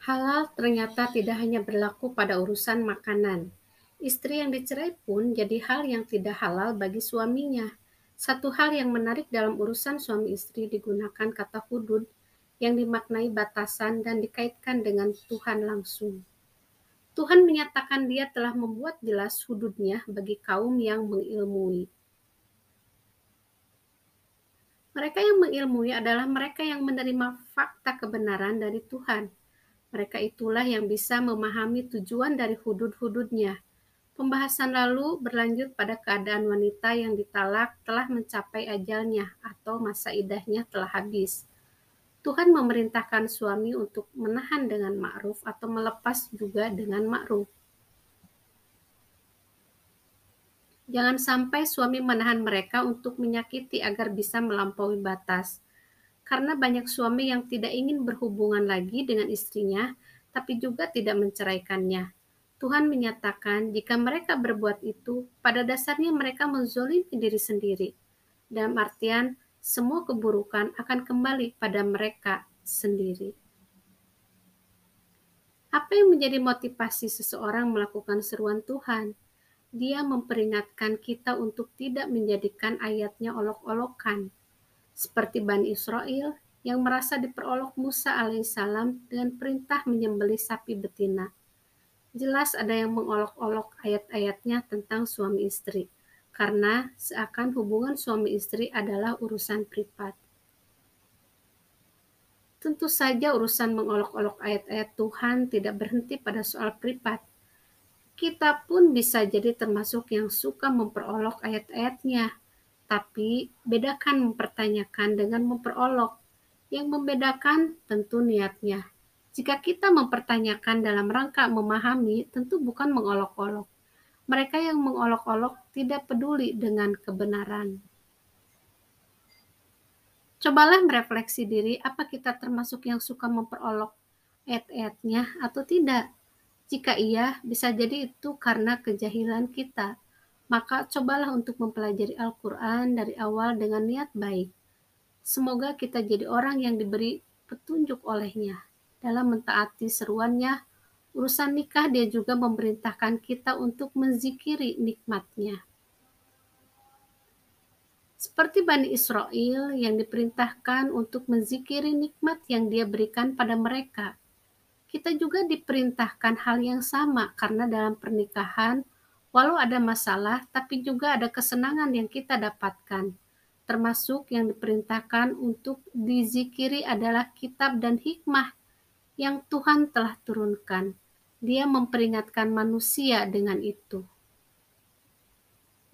Halal ternyata tidak hanya berlaku pada urusan makanan. Istri yang dicerai pun jadi hal yang tidak halal bagi suaminya. Satu hal yang menarik dalam urusan suami istri digunakan kata hudud yang dimaknai batasan dan dikaitkan dengan Tuhan langsung. Tuhan menyatakan dia telah membuat jelas hududnya bagi kaum yang mengilmui. Mereka yang mengilmui adalah mereka yang menerima fakta kebenaran dari Tuhan. Mereka itulah yang bisa memahami tujuan dari hudud-hududnya. Pembahasan lalu berlanjut pada keadaan wanita yang ditalak telah mencapai ajalnya atau masa idahnya telah habis. Tuhan memerintahkan suami untuk menahan dengan ma'ruf atau melepas juga dengan ma'ruf. Jangan sampai suami menahan mereka untuk menyakiti agar bisa melampaui batas. Karena banyak suami yang tidak ingin berhubungan lagi dengan istrinya, tapi juga tidak menceraikannya. Tuhan menyatakan jika mereka berbuat itu, pada dasarnya mereka menzolimi diri sendiri. Dalam artian, semua keburukan akan kembali pada mereka sendiri. Apa yang menjadi motivasi seseorang melakukan seruan Tuhan? Dia memperingatkan kita untuk tidak menjadikan ayatnya olok-olokan, seperti Bani Israel yang merasa diperolok Musa alaihissalam dengan perintah menyembelih sapi betina jelas ada yang mengolok-olok ayat-ayatnya tentang suami istri, karena seakan hubungan suami istri adalah urusan privat. Tentu saja urusan mengolok-olok ayat-ayat Tuhan tidak berhenti pada soal privat. Kita pun bisa jadi termasuk yang suka memperolok ayat-ayatnya, tapi bedakan mempertanyakan dengan memperolok. Yang membedakan tentu niatnya. Jika kita mempertanyakan dalam rangka memahami, tentu bukan mengolok-olok. Mereka yang mengolok-olok tidak peduli dengan kebenaran. Cobalah merefleksi diri, apa kita termasuk yang suka memperolok ayat-ayatnya atau tidak. Jika iya, bisa jadi itu karena kejahilan kita. Maka cobalah untuk mempelajari Al-Quran dari awal dengan niat baik. Semoga kita jadi orang yang diberi petunjuk olehnya dalam mentaati seruannya, urusan nikah dia juga memerintahkan kita untuk menzikiri nikmatnya. Seperti Bani Israel yang diperintahkan untuk menzikiri nikmat yang dia berikan pada mereka. Kita juga diperintahkan hal yang sama karena dalam pernikahan, walau ada masalah, tapi juga ada kesenangan yang kita dapatkan termasuk yang diperintahkan untuk dizikiri adalah kitab dan hikmah yang Tuhan telah turunkan. Dia memperingatkan manusia dengan itu.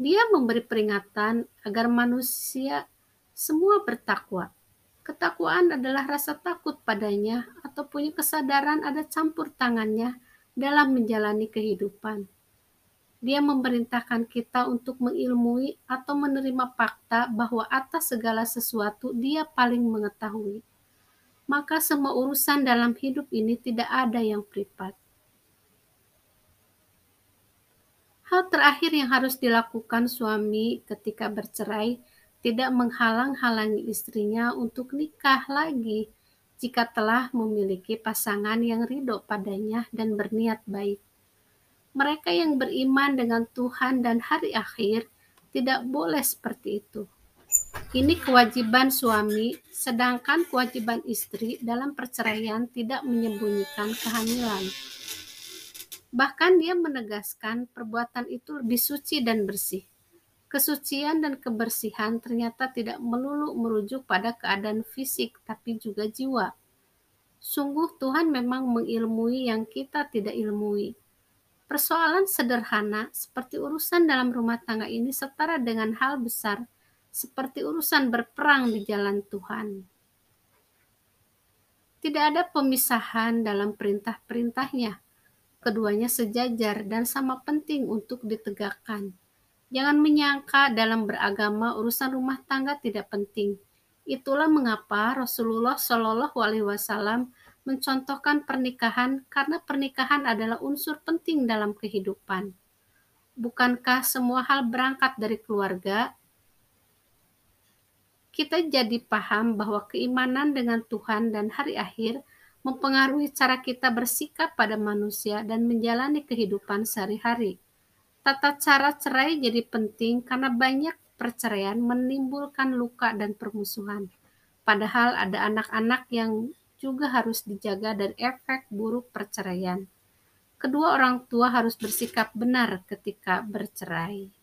Dia memberi peringatan agar manusia semua bertakwa. Ketakwaan adalah rasa takut padanya atau punya kesadaran ada campur tangannya dalam menjalani kehidupan. Dia memerintahkan kita untuk mengilmui atau menerima fakta bahwa atas segala sesuatu dia paling mengetahui maka semua urusan dalam hidup ini tidak ada yang privat. Hal terakhir yang harus dilakukan suami ketika bercerai tidak menghalang-halangi istrinya untuk nikah lagi jika telah memiliki pasangan yang ridho padanya dan berniat baik. Mereka yang beriman dengan Tuhan dan hari akhir tidak boleh seperti itu. Ini kewajiban suami, sedangkan kewajiban istri dalam perceraian tidak menyembunyikan kehamilan. Bahkan dia menegaskan perbuatan itu lebih suci dan bersih. Kesucian dan kebersihan ternyata tidak melulu merujuk pada keadaan fisik, tapi juga jiwa. Sungguh Tuhan memang mengilmui yang kita tidak ilmui. Persoalan sederhana seperti urusan dalam rumah tangga ini setara dengan hal besar seperti urusan berperang di jalan Tuhan. Tidak ada pemisahan dalam perintah-perintahnya. Keduanya sejajar dan sama penting untuk ditegakkan. Jangan menyangka dalam beragama urusan rumah tangga tidak penting. Itulah mengapa Rasulullah Shallallahu Alaihi Wasallam mencontohkan pernikahan karena pernikahan adalah unsur penting dalam kehidupan. Bukankah semua hal berangkat dari keluarga kita jadi paham bahwa keimanan dengan Tuhan dan hari akhir mempengaruhi cara kita bersikap pada manusia dan menjalani kehidupan sehari-hari. Tata cara cerai jadi penting karena banyak perceraian menimbulkan luka dan permusuhan. Padahal ada anak-anak yang juga harus dijaga dari efek buruk perceraian. Kedua orang tua harus bersikap benar ketika bercerai.